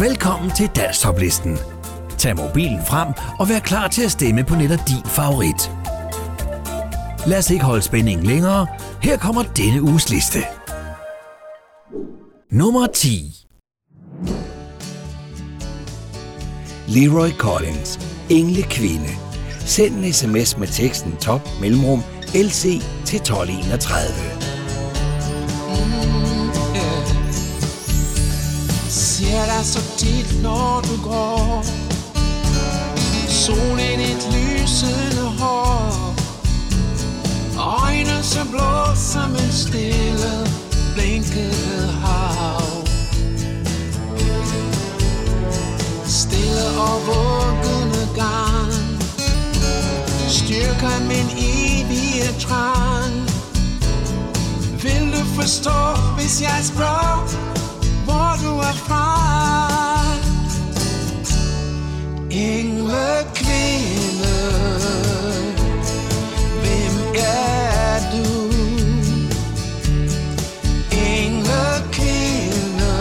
Velkommen til Danstoplisten. Tag mobilen frem og vær klar til at stemme på netop din favorit. Lad os ikke holde spændingen længere. Her kommer denne uges liste. Nummer 10 Leroy Collins, Engle Kvinde. Send en sms med teksten top mellemrum LC til 1231. Ser dig så tit, når du går. Solen i dit lysende hår. Øjne så blå som en stille blinkende hav. Stille og vuggende gang. Styrker min evige trang. Vil du forstå, hvis jeg spørger? Hvor du er fra Engle kvinde Hvem er du? Engle kvinde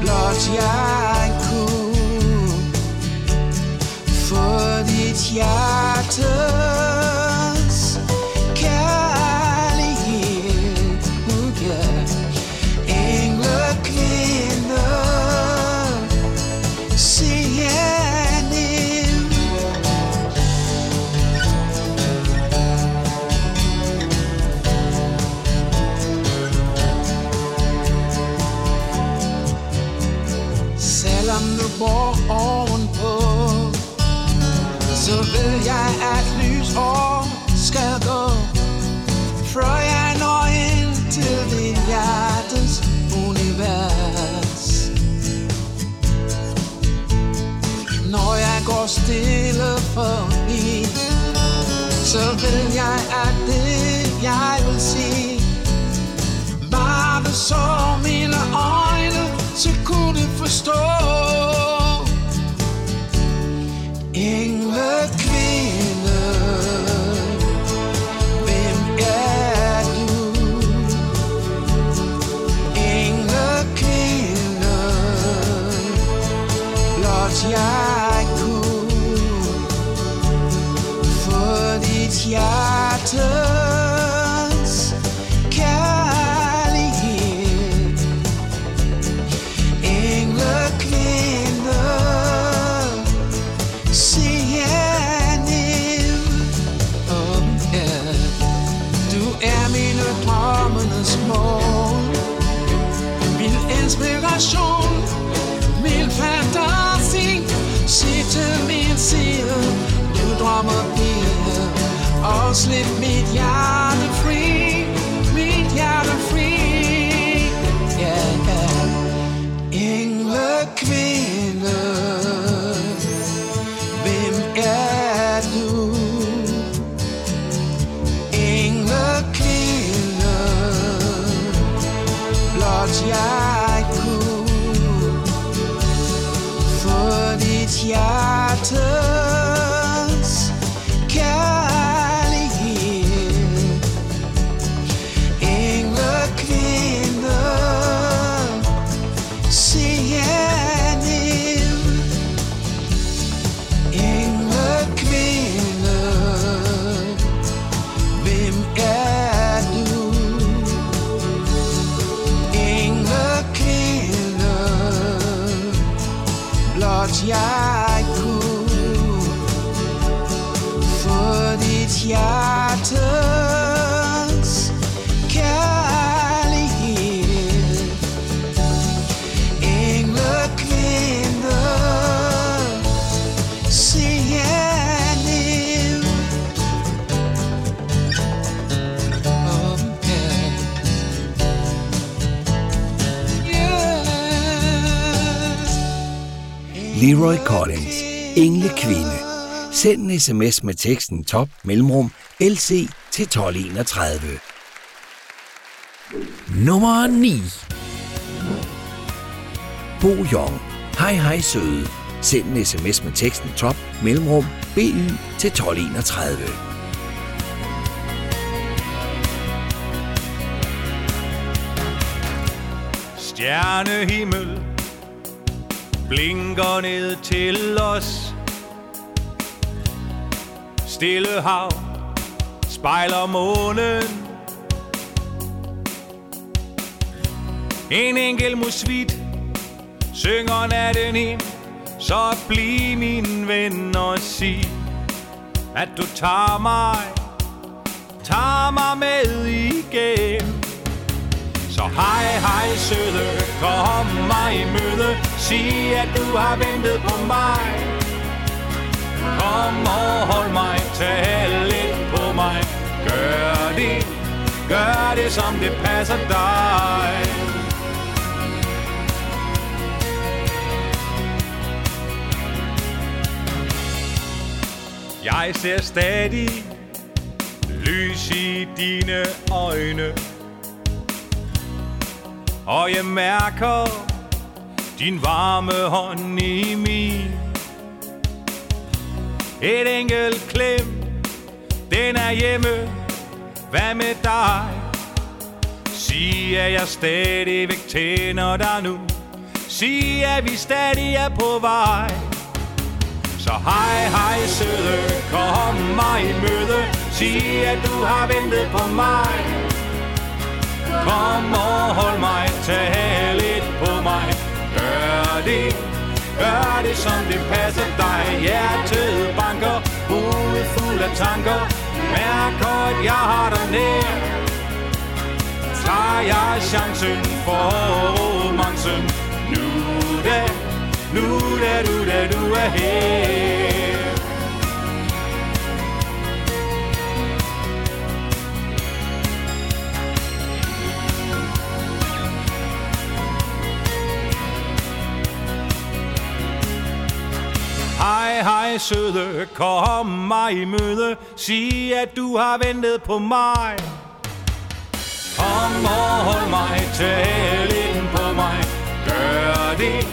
Blot jeg kunne Få dit hjerte som du bor ovenpå. Så ved jeg at lys år skal gå. Før jeg når ind til dit hjertes univers. Når jeg går stille forbi Så ved jeg at det jeg vil sige Bare så mine øjne Så kunne de forstå slip mit hjerte fri Mit hjerte fri Ja, yeah. Engle kvinde Hvem er du? Engle kvinde Blot jeg kunne Få dit hjerte. Leroy Collins, Engle Kvinde. Send en sms med teksten top mellemrum LC til 1231. Nummer 9 Bo Jong. Hej hej søde. Send en sms med teksten top mellemrum BY til 1231. Stjernehimmel blinker ned til os. Stille hav spejler månen. En enkel musvit synger natten ind. Så bliv min ven og sig At du tager mig Tager mig med igen. Så hej hej søde Kom mig i møde. Sig at du har ventet på mig. Kom og hold mig Tal lidt på mig. Gør det Gør det som det passer dig. Jeg ser stadig lys i dine øjne. Og jeg mærker din varme hånd i min. Et enkelt klem, den er hjemme. Hvad med dig? Sig, at jeg stadigvæk tænder dig nu. Sig, at vi stadig er på vej. Så hej, hej søde, kom mig i møde. Sig, at du har ventet på mig. Kom og hold mig, tag lidt på mig. Gør det, gør det som det passer dig. Hjertet banker, hovedet fuld af tanker. Mærk godt, jeg har dig nær. Tager jeg chancen for romancen? Nu da nu da du da du er her. Hej, hej søde, kom mig i møde. Sig, at du har ventet på mig. Kom og hold mig, tal ind på mig. Gør det,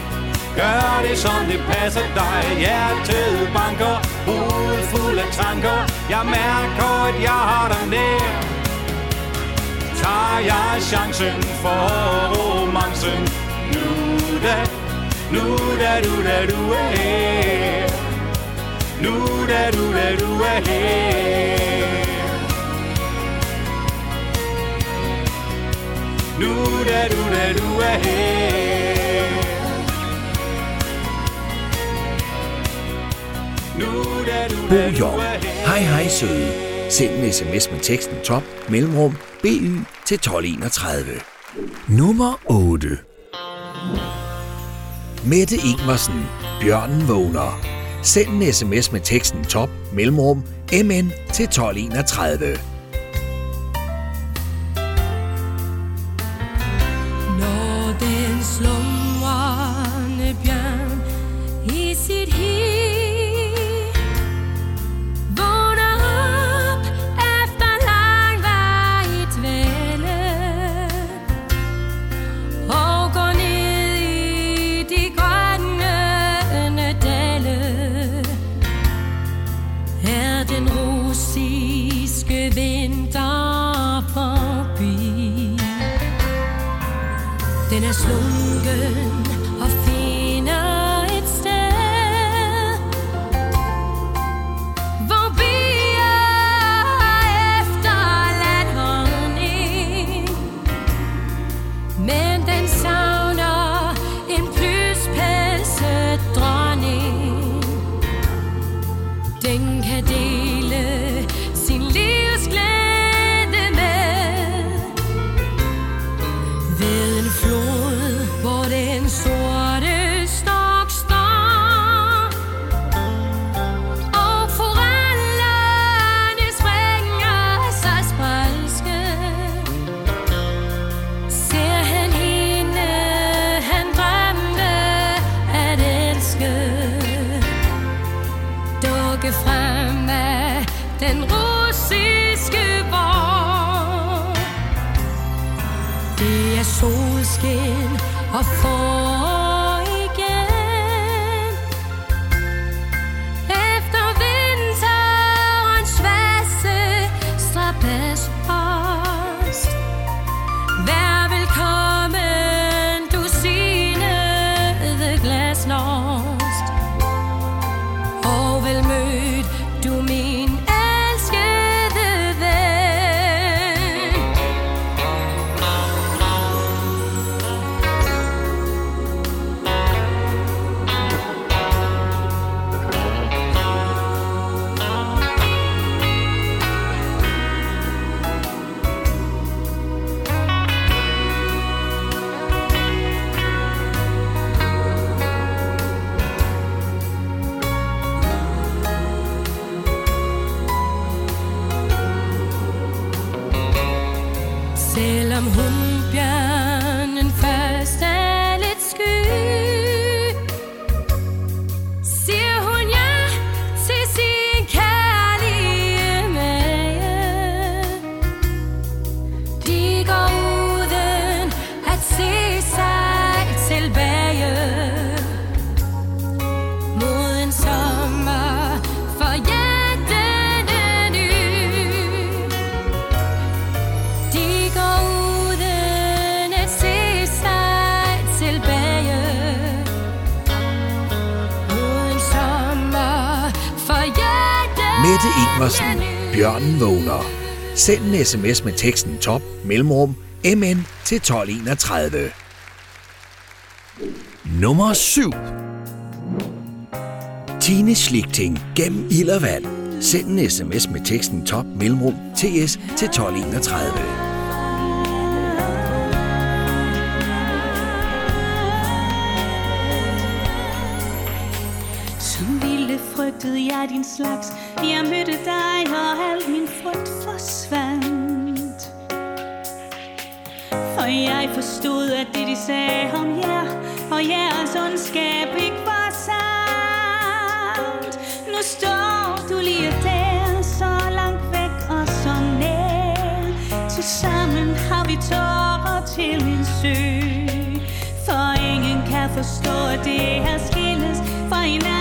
Gør det som det passer dig. Hjertet banker Hovedet fuld af tanker. Jeg mærker at jeg har dig nær. Tager jeg chancen for romancen? Nu da nu da du da du er her Nu da du da du er her Nu da du da du er her Bo Jong. Hej hej søde. Send en sms med teksten top mellemrum BY til 1231. Nummer 8. Mette Ingvarsen. Bjørnen vågner. Send en sms med teksten top mellemrum MN til 1231. Send en sms med teksten top mellemrum MN til 1231. Nummer 7. Tine Schlichting gennem ild og vand. Send en sms med teksten top mellemrum TS til 1231. frygtede din slags. Jeg mødte dig, og al min frygt forsvandt. For jeg forstod, at det de sagde om jer Og jeres ondskab ikke var sandt. Nu står du lige der, så langt væk og så nær. Tilsammen har vi tårer til en sø. For ingen kan forstå, at det er skilles For hinanden.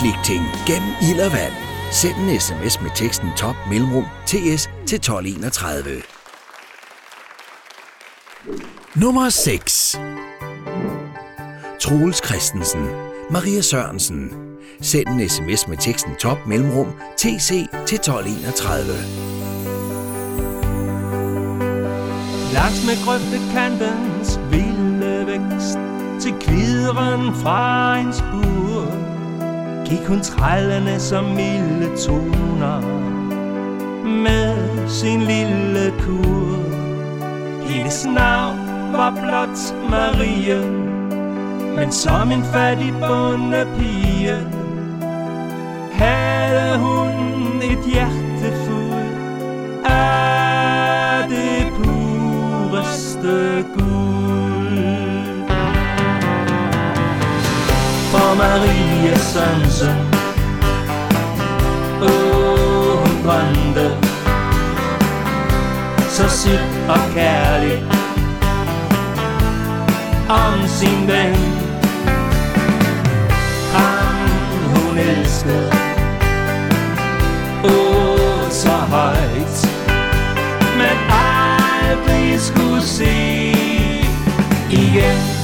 Slikting gennem ild og vand. Send en sms med teksten top mellemrum TS til 1231. Nummer 6. Troels Christensen, Maria Sørensen. Send en sms med teksten top mellemrum TC til 1231. Langs med grøftekantens vilde vækst Til kvideren fra en spur Gik hun trællende som milde toner Med sin lille kur Hendes navn var blot Marie Men som en fattig bondepige Havde hun et hjerte fuld Af det pureste Gud. Maria Sørensen Åh, oh, hun brændte Så sit og kærligt. Om sin ven. Ham hun elskede. Åh, så højt. Men aldrig skulle se igen.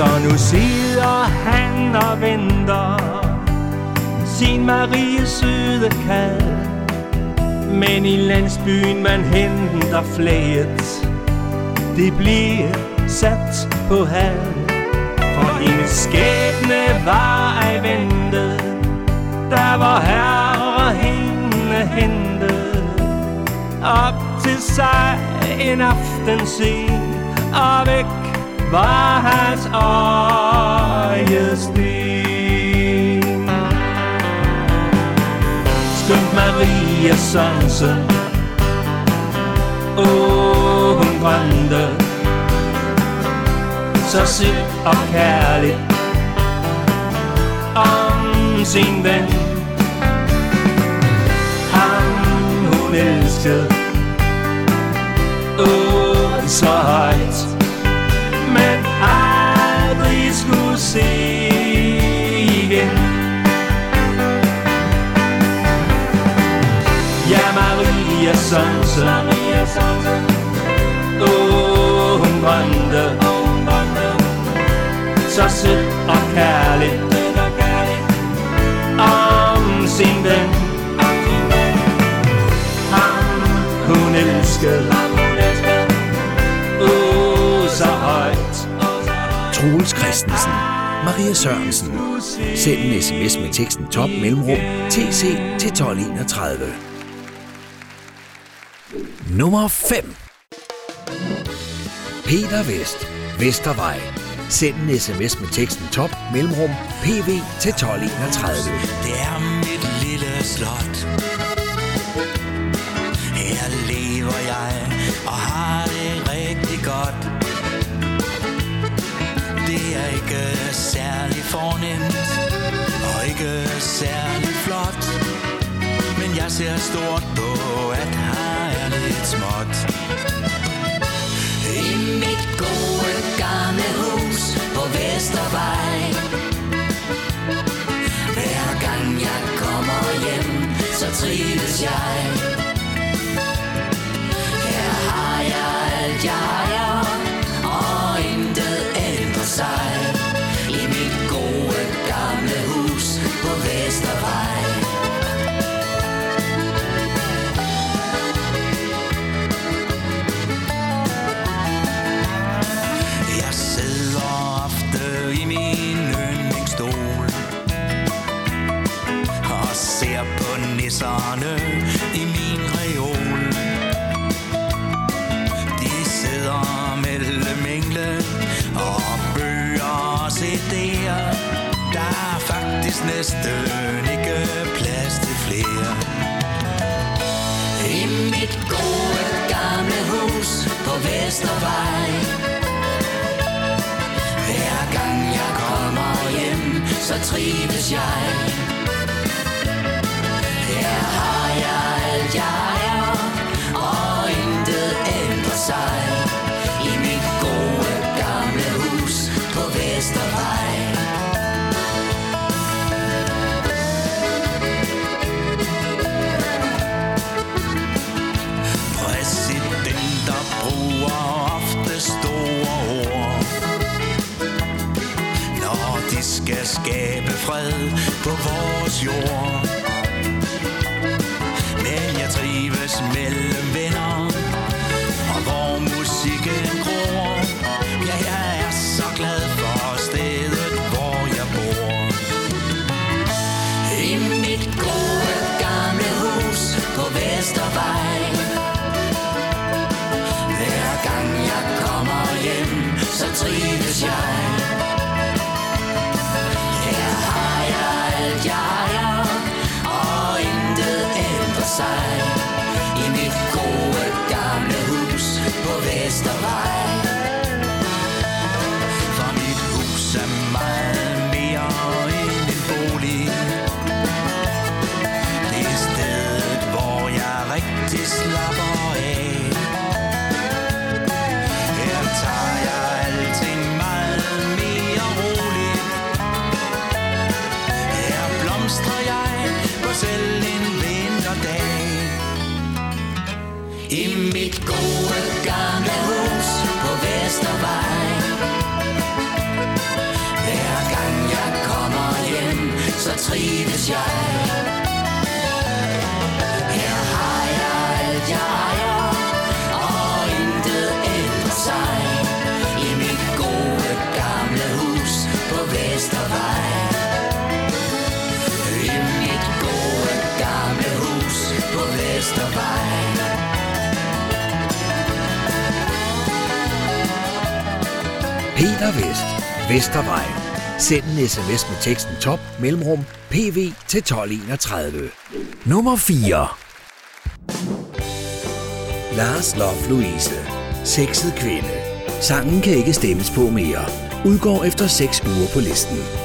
Så nu sidder han og venter Sin Marie søde kald. Men i landsbyen man henter flæget Det bliver sat på hal. For hendes skæbne var ej ventet Der var herre hende hentet Op til sig en aften sen Og væk var hans øjesten. Skønt Maria Sørensen, åh, hun grønte, så sødt og kærligt om sin ven. Ham hun elskede, åh, så højt, aldrig skulle se igen. Ja, Maria Sørensen, Maria Sørensen, åh, hun brændte, så sødt og kærligt, om sin ven. Ham hun elskede, Troels Christensen, Maria Sørensen. Send en sms med teksten top mellemrum TC til 1231. Nummer 5. Peter Vest, Vestervej. Send en sms med teksten top mellemrum PV til 1231. Det er mit lille slot Her lever jeg ser stort på, at her er lidt småt I mit gode gamle hus på Vestervej hver gang jeg kommer hjem, så trives jeg. Vestervej. Hver gang jeg kommer hjem, så trives jeg. På vores jord. Men jeg trives mellem venner Og hvor musikken gror. Ja, jeg er så glad for stedet, hvor jeg bor. I mit gode gamle hus på Vestervej. Hver gang jeg kommer hjem, så trives jeg. Peter Vest. Vestervej. Send en sms med teksten top mellemrum pv til 1231. Nummer 4. Lars Love Louise. Sexet kvinde. Sangen kan ikke stemmes på mere. Udgår efter 6 uger på listen.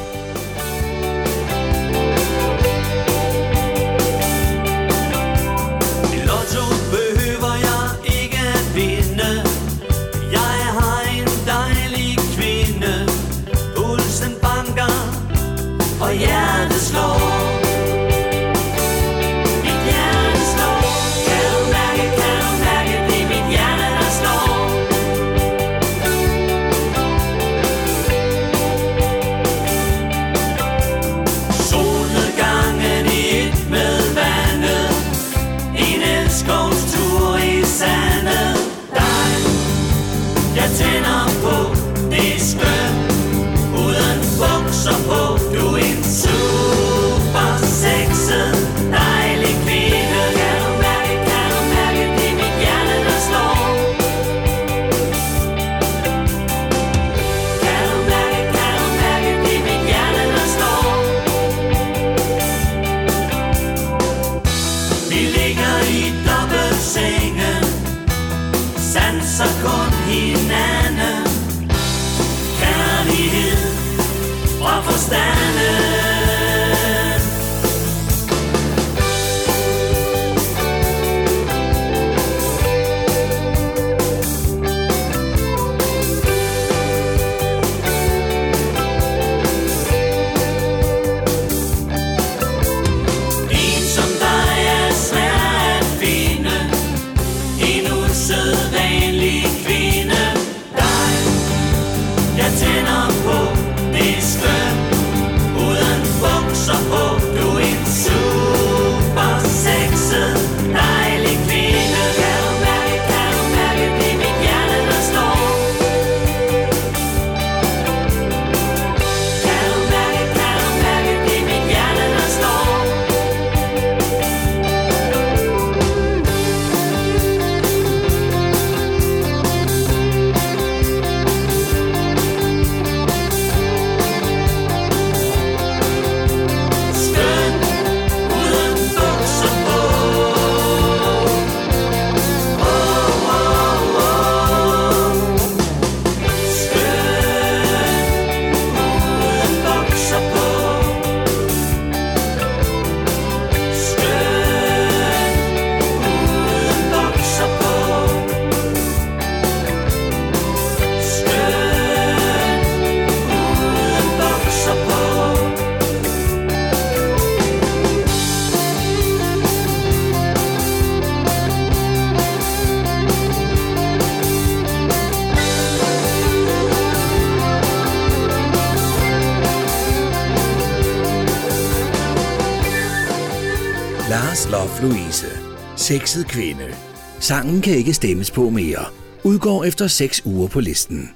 Sexet kvinde. Sangen kan ikke stemmes på mere. Udgår efter 6 uger på listen.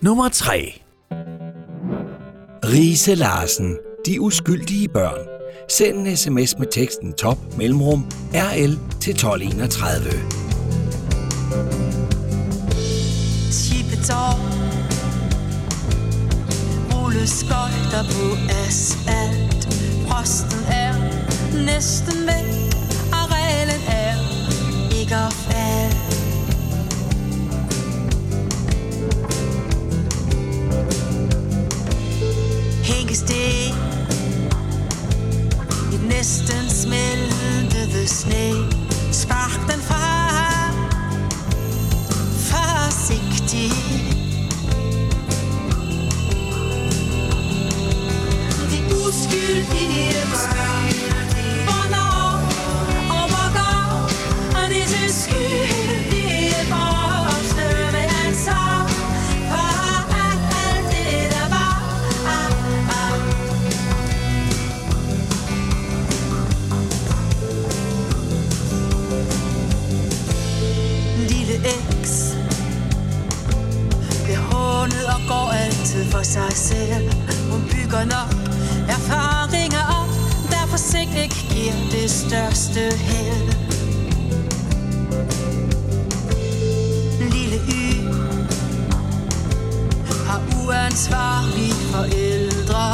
Nummer 3. Rise Larsen. De uskyldige børn. Send en sms med teksten top mellemrum RL til 1231. Tippetår Rulle skøjter på asfalt Frosten er næsten væk steg Et næsten smeltede sne Spark den fra. Ham Forsigtigt Det uskyldige barn går nok erfaringer op, der på sigt ikke giver det største held. Lille Y har uansvarlige forældre,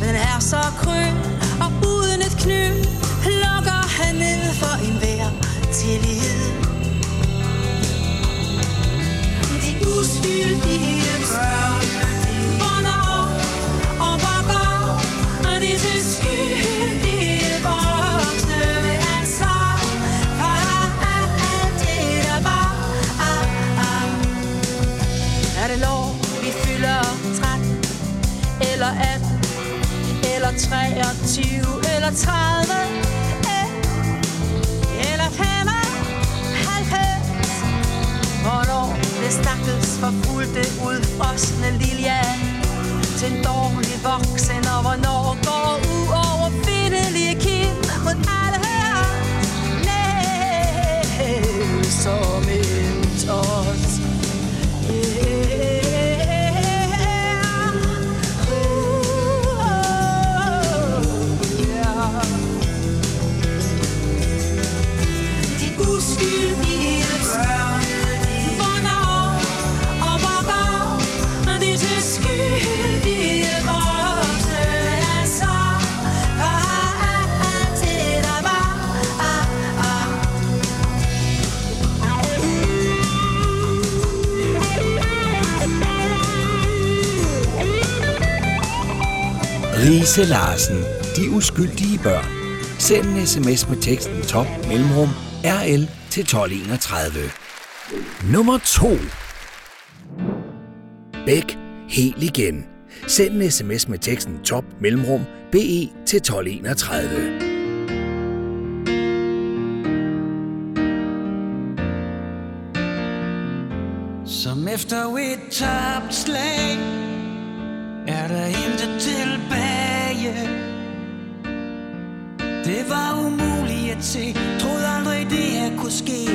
men er så grøn og uden et kny lukker han ned for enhver tillid. De uskyldige børn, Eh, forfulgte udfrosne lilja til en dårlig voksen og hvornår går uovervindelige kind mod alle her Næh, som Louise Larsen, De uskyldige børn. Send en sms med teksten top mellemrum RL til 1231. Nummer 2. Bæk helt igen. Send en sms med teksten top mellemrum BE til 1231. Som efter et tabt slag Er der intet det var umuligt at se. Troede aldrig det her kunne ske.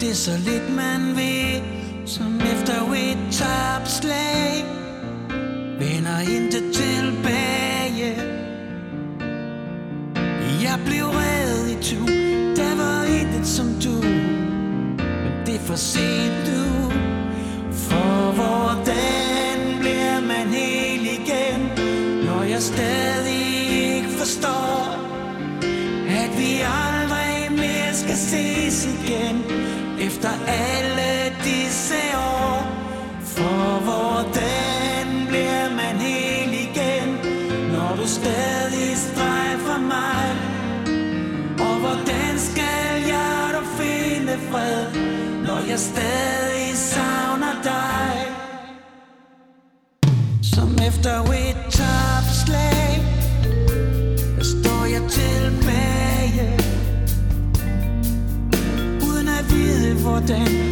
Det er så lidt man ved. Finde fred, når jeg stadig savner dig? Som efter et topslag der står jeg tilbage. Uden at vide hvordan,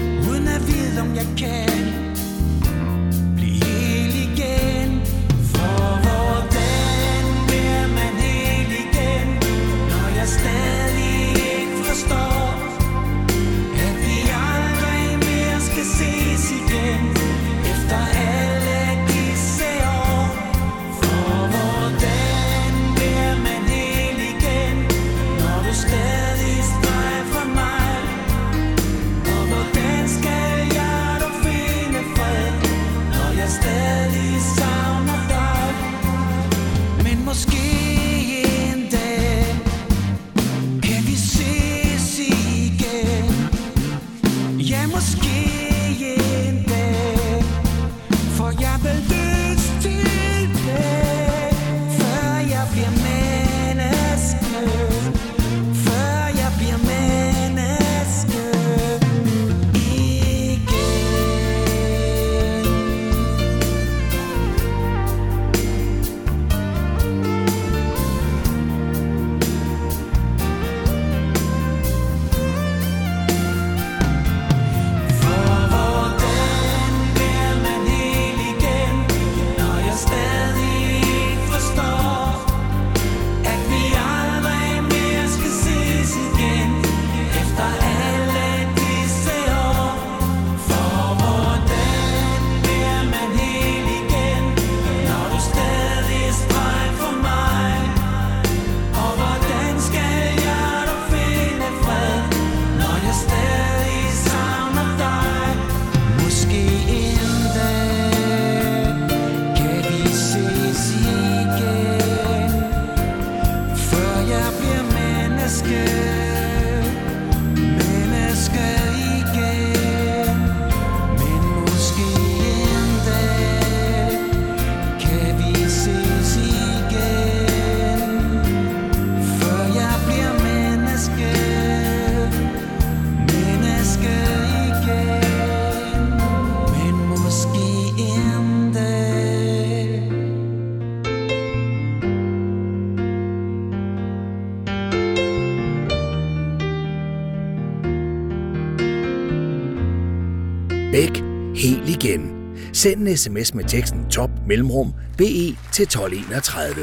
Send en sms med teksten top mellemrum BE til 1231.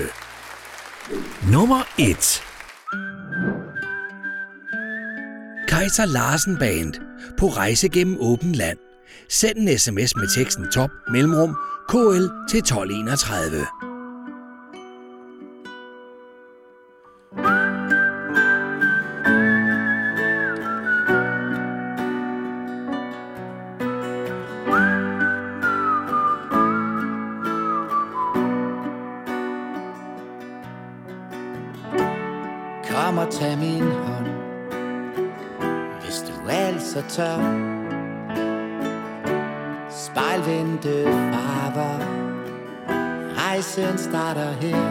Nummer 1 Kaiser Larsen Band på rejse gennem åben land. Send en sms med teksten top mellemrum KL til 1231. tør. Spejlvendte farver. Rejsen starter her.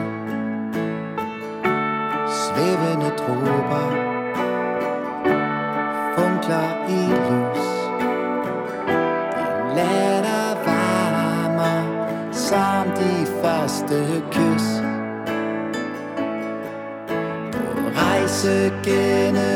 Svævende dråber. Funkler i lys. Din latter varmer Som de første kys. På rejse gennem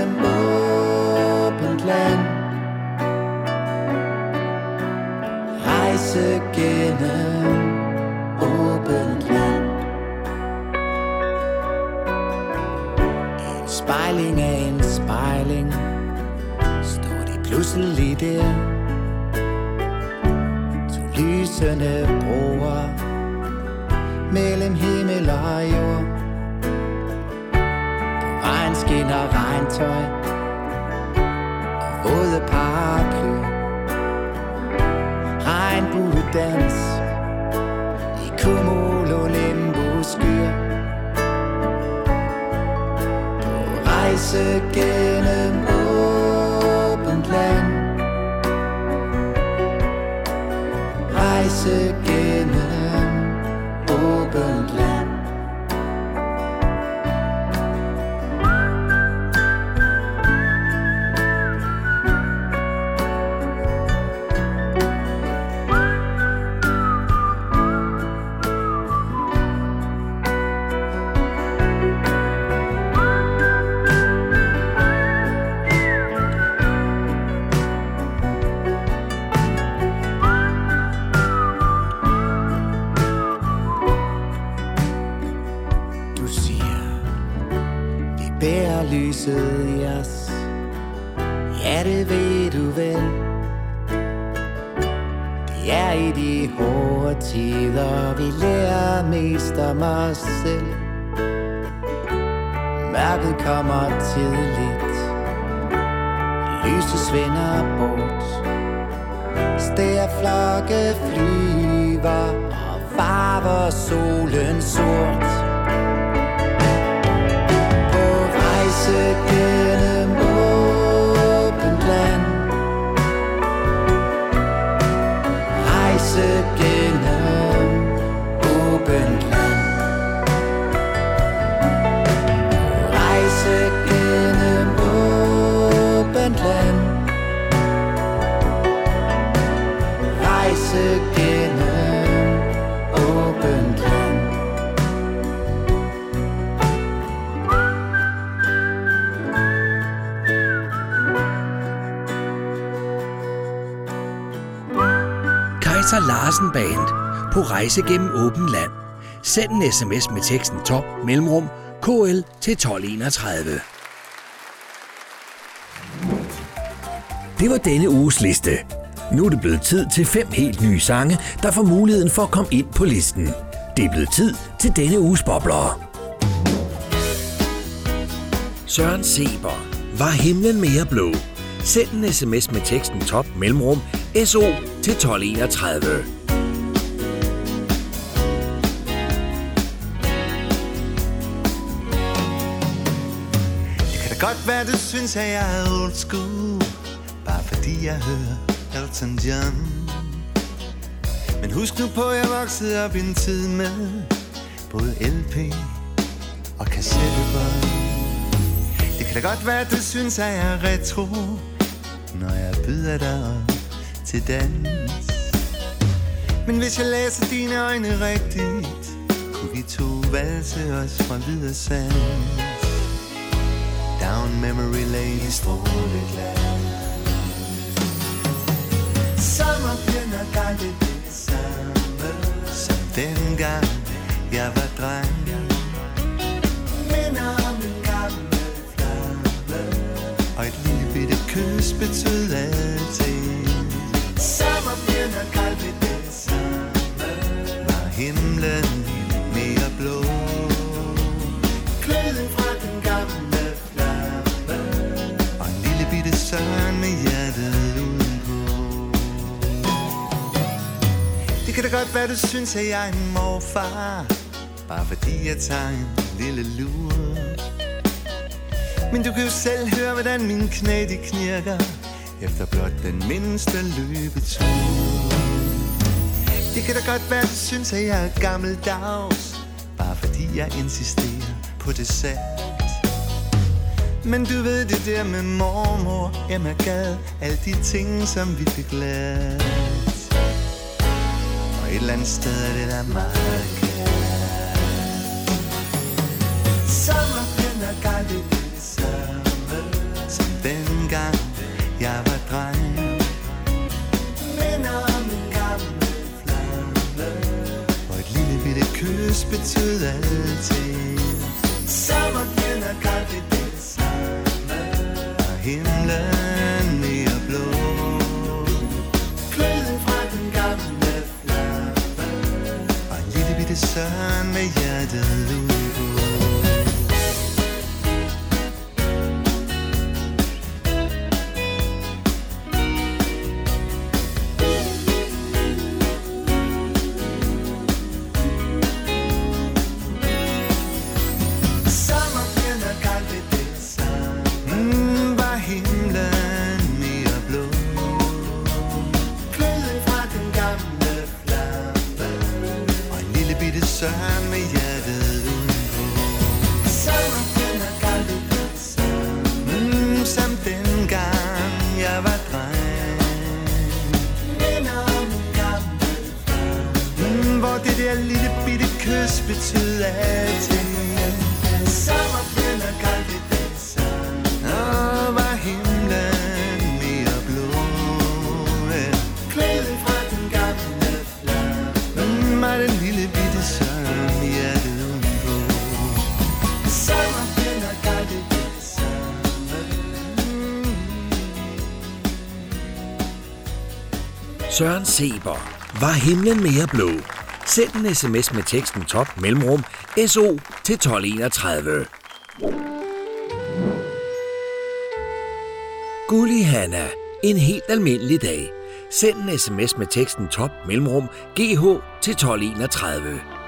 tøj. Og våde paraply. Regnbuedans. I cumulonimbus skyer. På rejse gennem åbent land. Rejse gennem Larsen Band på rejse gennem åben land. Send en sms med teksten top mellemrum KL til 1231. Det var denne uges liste. Nu er det blevet tid til fem helt nye sange, der får muligheden for at komme ind på listen. Det er blevet tid til denne uges bobler. Søren Seber. Var himlen mere blå? Send en sms med teksten top mellemrum SO til 1231. Det være, du synes, at jeg er old school. Bare fordi jeg hører Elton John. Men husk nu på, at jeg voksede op i en tid med Både LP og kassettebånd. Det kan da godt være, at du synes, at jeg er retro Når jeg byder dig op til dans. Men hvis jeg læser dine øjne rigtigt Kunne vi to valse os fra videre sand. Down memory lane i glad. Sommerpind og dejligt det samme Som dengang jeg var dreng Minder om en gammel flamme Og et lille bitte kys betød alting Sommerpind og dejligt det samme Var himlen mere blå kan da godt være, du synes, at jeg er en morfar Bare fordi jeg tager en lille lur. Men du kan jo selv høre, hvordan mine knæ de knirker Efter blot den mindste løbetur. Det kan da godt være, du synes, at jeg er gammeldags Bare fordi jeg insisterer på det sat Men du ved det der med mormor, Emma Gad Alle de ting, som vi fik lært et eller andet sted er det der meget kært det det samme Som dengang jeg var dreng. Minder om en gammel flamme. Og et lille bitte kys betød alting. Sommer og galt det det samme Og himlen en lille bitte Søren Seber. Var himlen mere blå? Send en sms med teksten top mellemrum SO til 1231. Gulli Hanna. En helt almindelig dag. Send en sms med teksten top mellemrum GH til 1231.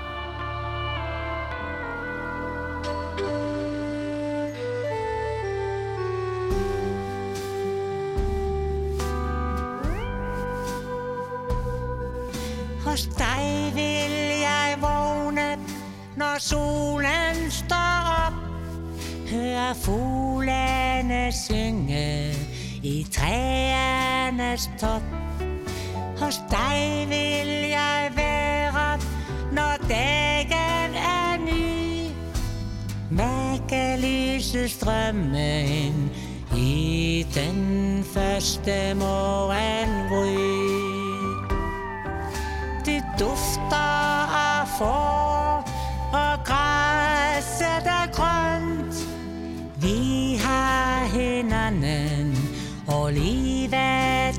træernes top. Hos dig vil jeg være, når dagen er ny. Mærke strømme ind i den første morgengry. Det dufter af for og græsset er grønt. Vi har hinanden, og livet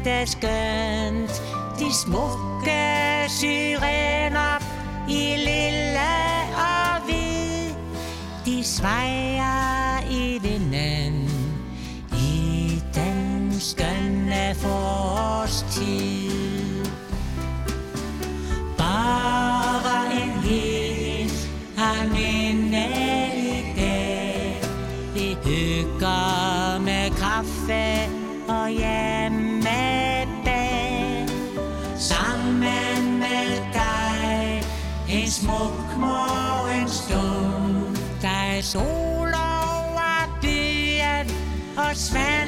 er skønt. De smukke syrener i lille og hvid, de svejer i vinden i den skønne forårstid. Sol over byen og Svendborg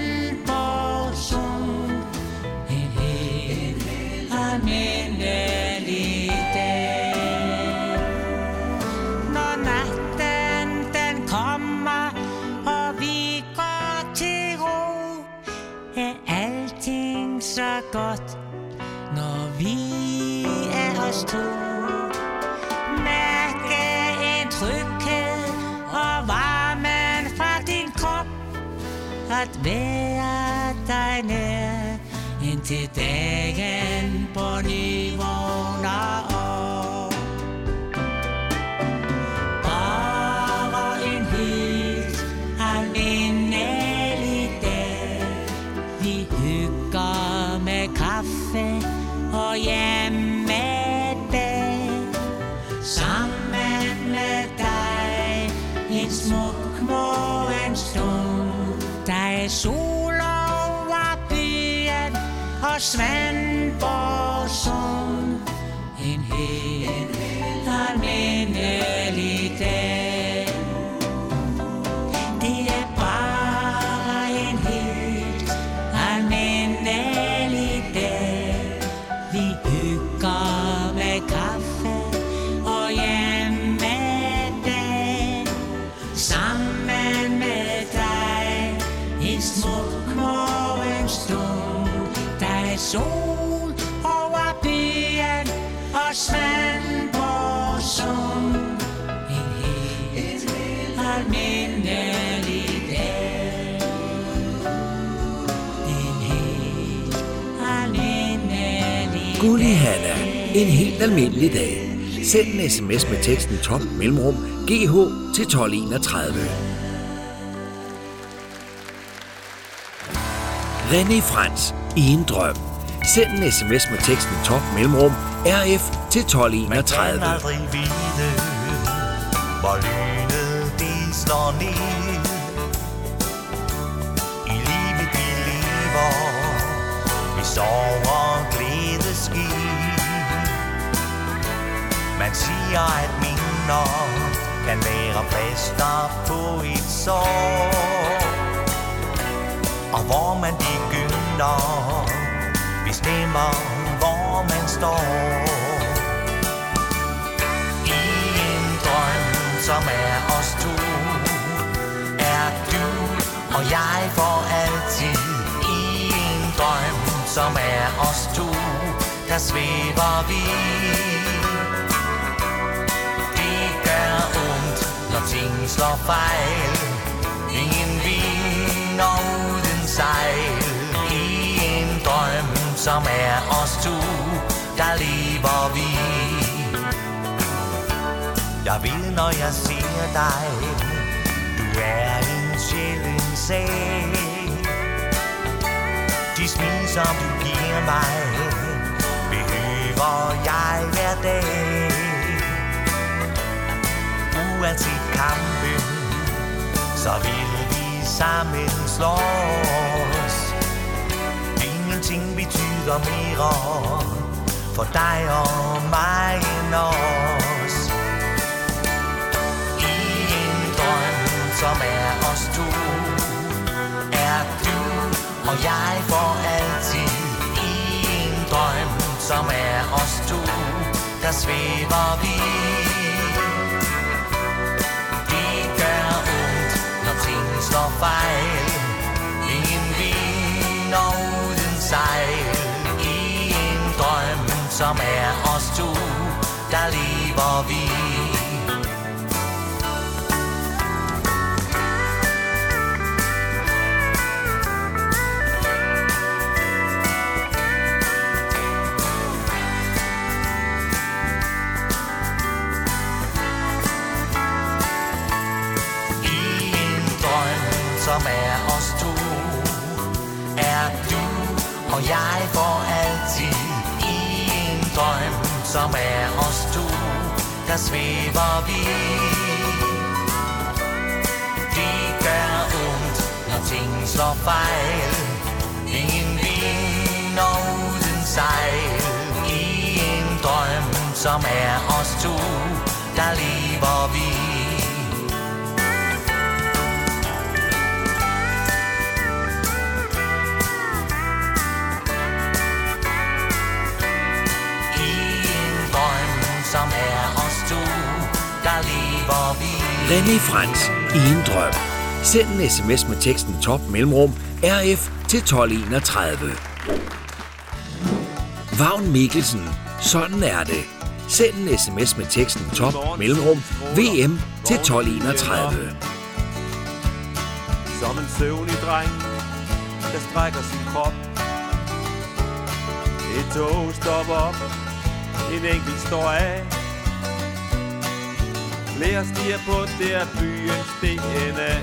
at være og Svendborg sol over byen og Svendborg Sund. En helt almindelig dag. En helt almindelig Gulli Hanna. En helt almindelig dag. Send en sms med teksten top mellemrum GH til 1231. René Frans i en drøm. Send en sms med teksten top mellemrum RF til Man kan 1231. aldrig vide, hvor lynet det slår ned. I livet de lever, vi sover glædeski. Man siger, at minder kan være plaster på et sår. Og hvor man begynder, bestemmer, hvor man står. I en drøm, som er os to, er du og jeg for altid. I en drøm, som er os to, der svæver vi. Det gør ondt, når ting slår fejl. Ingen vinder uden sejl. I en drøm, som er os to, der lever vi. Jeg ved, når jeg ser dig, du er en sjælden sag. De smil, som du giver mig, behøver jeg hver dag. Uanset kampen, så vil vi sammen slå. Ingenting betyder mere for dig og mig end os. I en drøm, som er os to, er du og jeg for altid. I en drøm, som er os to, der svæver vi. Det gør ondt, når ting slår fejl. Ingen vinder som er os to, der lever vi. Som er os to, der svæver vi. Det gør ondt, når ting slår fejl. Ingen vind og uden sejl. I en drøm, som er os to Der lever vi. René Frans i en drøm. Send en sms med teksten top mellemrum RF til 1231. Vagn Mikkelsen. Sådan er det. Send en sms med teksten top mellemrum VM til 1231. Som en søvnig dreng, der strækker sin krop. Et tog stopper op, en enkelt står af. Flere stiger på, det er byens DNA.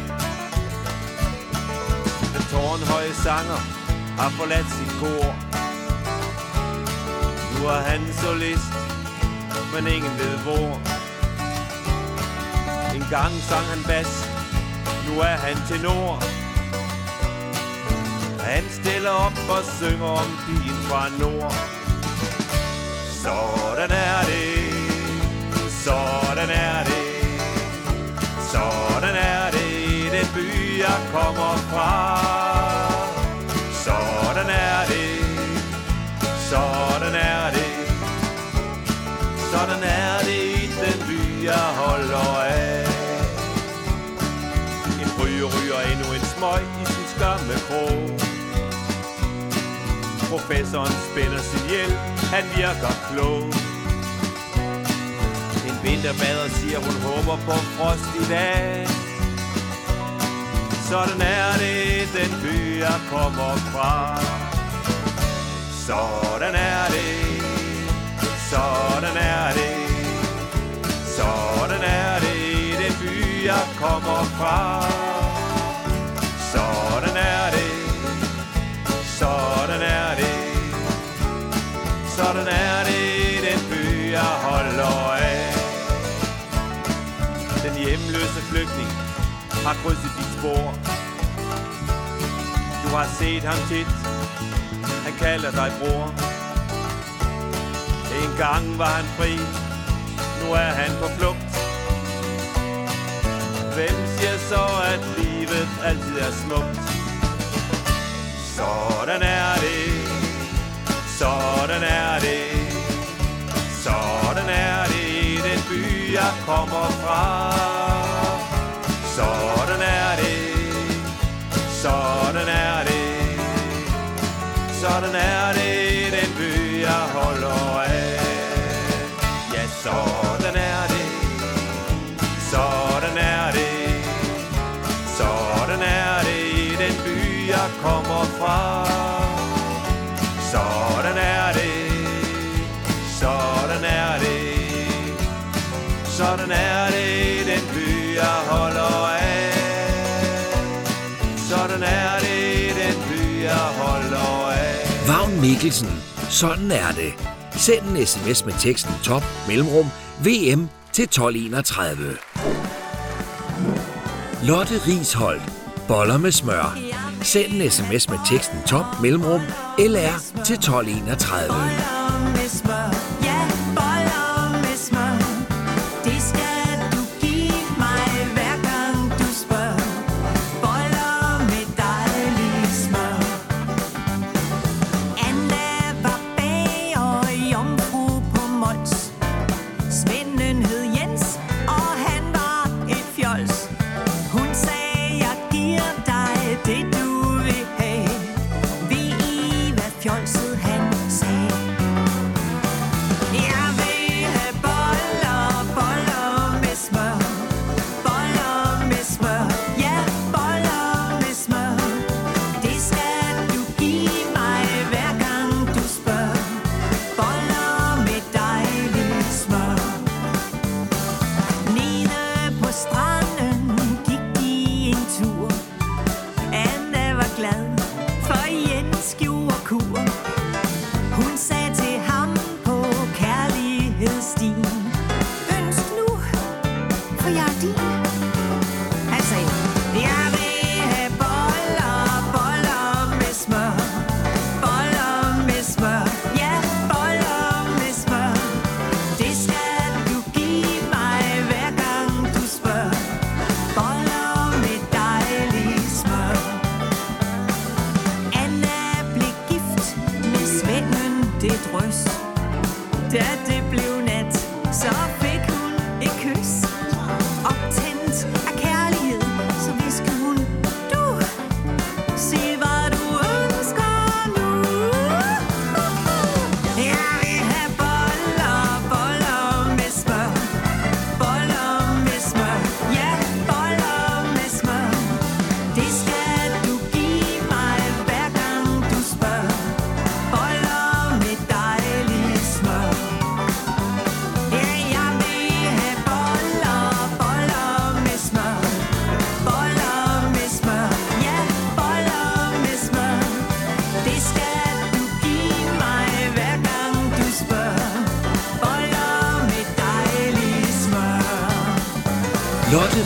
Den tårnhøje sanger har forladt sit kor. Nu er han solist, men ingen ved hvor. En gang sang han bas, nu er han tenor. Han stiller op og synger om pigen fra nord. Sådan er det, sådan er det, jeg kommer fra. Sådan er det, sådan er det, sådan er det i den by, jeg holder af. En ryger ryger endnu en smøg i sin skamme krog. Professoren spænder sin hjælp, han virker klog. En vinterbader siger, hun håber på frost i dag. Sådan er det, den by, jeg kommer fra. Sådan er det, sådan er det, sådan er det, den by, jeg kommer fra. Har krydset dit spor. Du har set ham tit, han kalder dig bror. En gang var han fri, nu er han på flugt. Hvem siger så, at livet altid er smukt? Sådan er det, sådan er det, sådan er det i den by, jeg kommer fra. Sådan er det i den by, jeg holder af. Ja, sådan er det, sådan er det, sådan er det i den by, jeg kommer fra. Mikkelsen. Sådan er det. Send en sms med teksten top mellemrum VM til 1231. Lotte Risholdt. Boller med smør. Send en sms med teksten top mellemrum LR til 1231. med smør.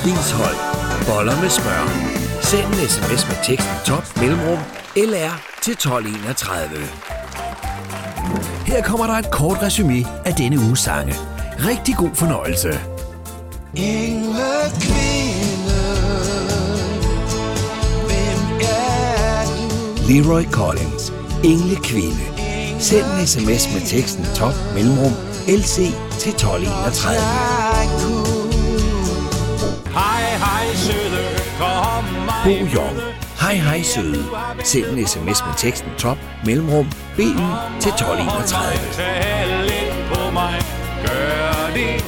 Lotte Rishold. Boller med smør. Send en sms med teksten top mellemrum LR til 1231. Her kommer der et kort resume af denne uges sange. Rigtig god fornøjelse. Engle kvinde, hvem er du? Leroy Collins. Engle Kvinde. Send en sms med teksten top mellemrum LC til 1231. Bo Jong. Hej hej søde. Send en sms med teksten top mellemrum BY til 1231. Tag lidt på mig. Gør det,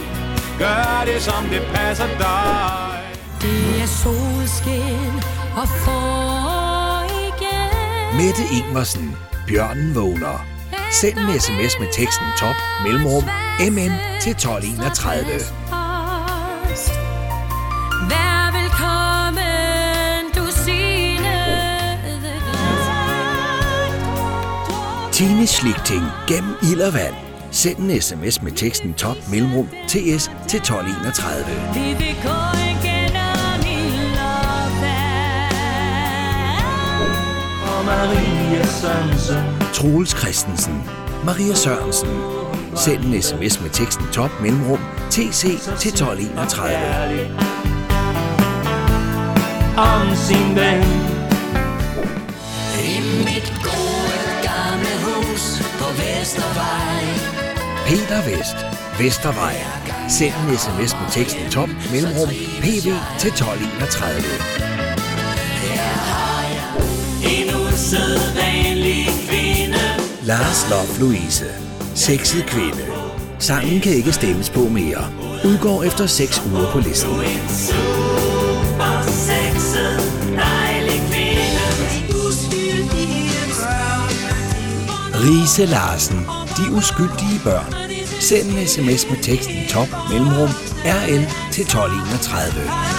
gør det, som det passer dig. Det er solskin og får igen. Mette Ingvarsen. Bjørnen vågner. Send en sms med teksten top mellemrum MN til 1231. Tine Slikting gennem ild og vand. Send en sms med teksten top mellemrum TS til 1231. Vi vil gå igennem ild og vand. Og Maria Sørensen Troels Christensen. Maria Sørensen. Send en sms med teksten top mellemrum TC til 1231. ærlig Om sin ven Vestervej Peter Vest. Vestervej. Send en sms med teksten top mellemrum PV til 1231. En usædvanlig kvinde Lars Love Louise. Sexet kvinde. Sangen kan ikke stemmes på mere. Udgår efter 6 uger på listen. Rise Larsen. De uskyldige børn. Send en sms med teksten top mellemrum RL til 1231.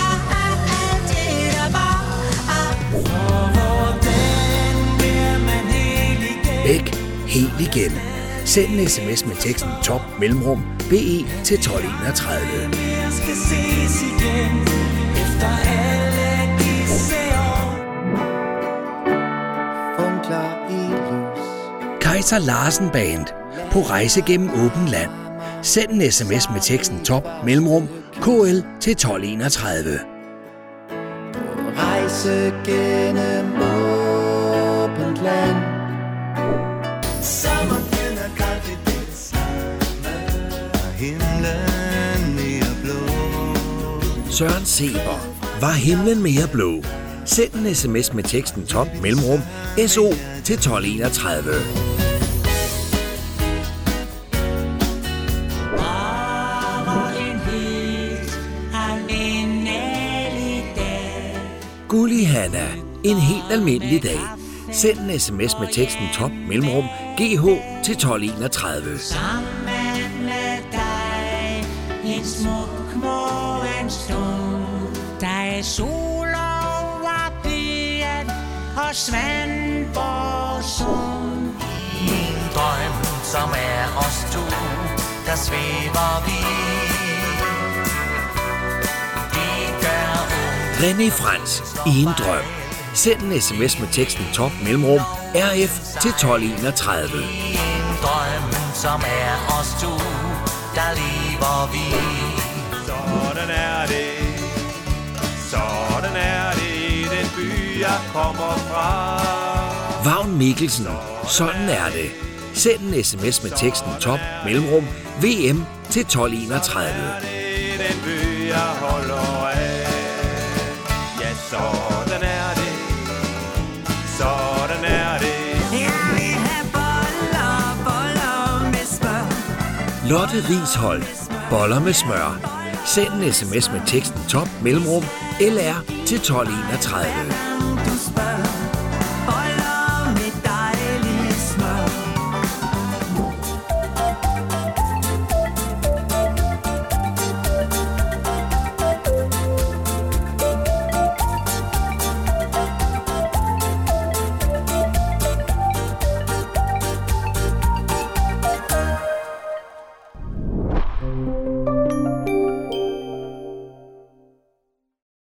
Bæk helt igen. Send en sms med teksten top mellemrum BE til 1231. Jeg skal ses igen Efter alle Kaiser Larsen Band. På rejse gennem åben land. Send en sms med teksten top mellemrum KL til 1231. Rejse gennem åbent land Sommerfen er koldt, er himlen mere blå Søren Seber. Var himlen mere blå? Send en sms med teksten top mellemrum SO til 1231. En helt almindelig dag Gulli Hanna. En helt almindelig dag. Send en sms med teksten top mellemrum GH til 1231. Sammen med dig En smuk morgenstund Der er sol og Svendborg Sund I en drøm, som er os to, der svæver vi. René Frans. I en drøm. Send en sms med teksten top mellemrum RF til 1231. i en drøm, som er os to, der lever vi. Jeg kommer fra. Vagn Mikkelsen. Sådan er det. Send en sms med teksten top mellemrum VM til 1231. Det er den by, jeg holder af. Ja, sådan er det. Sådan er det. Lotte Rishold. Boller med smør. Send en sms med teksten top mellemrum LR til 1231.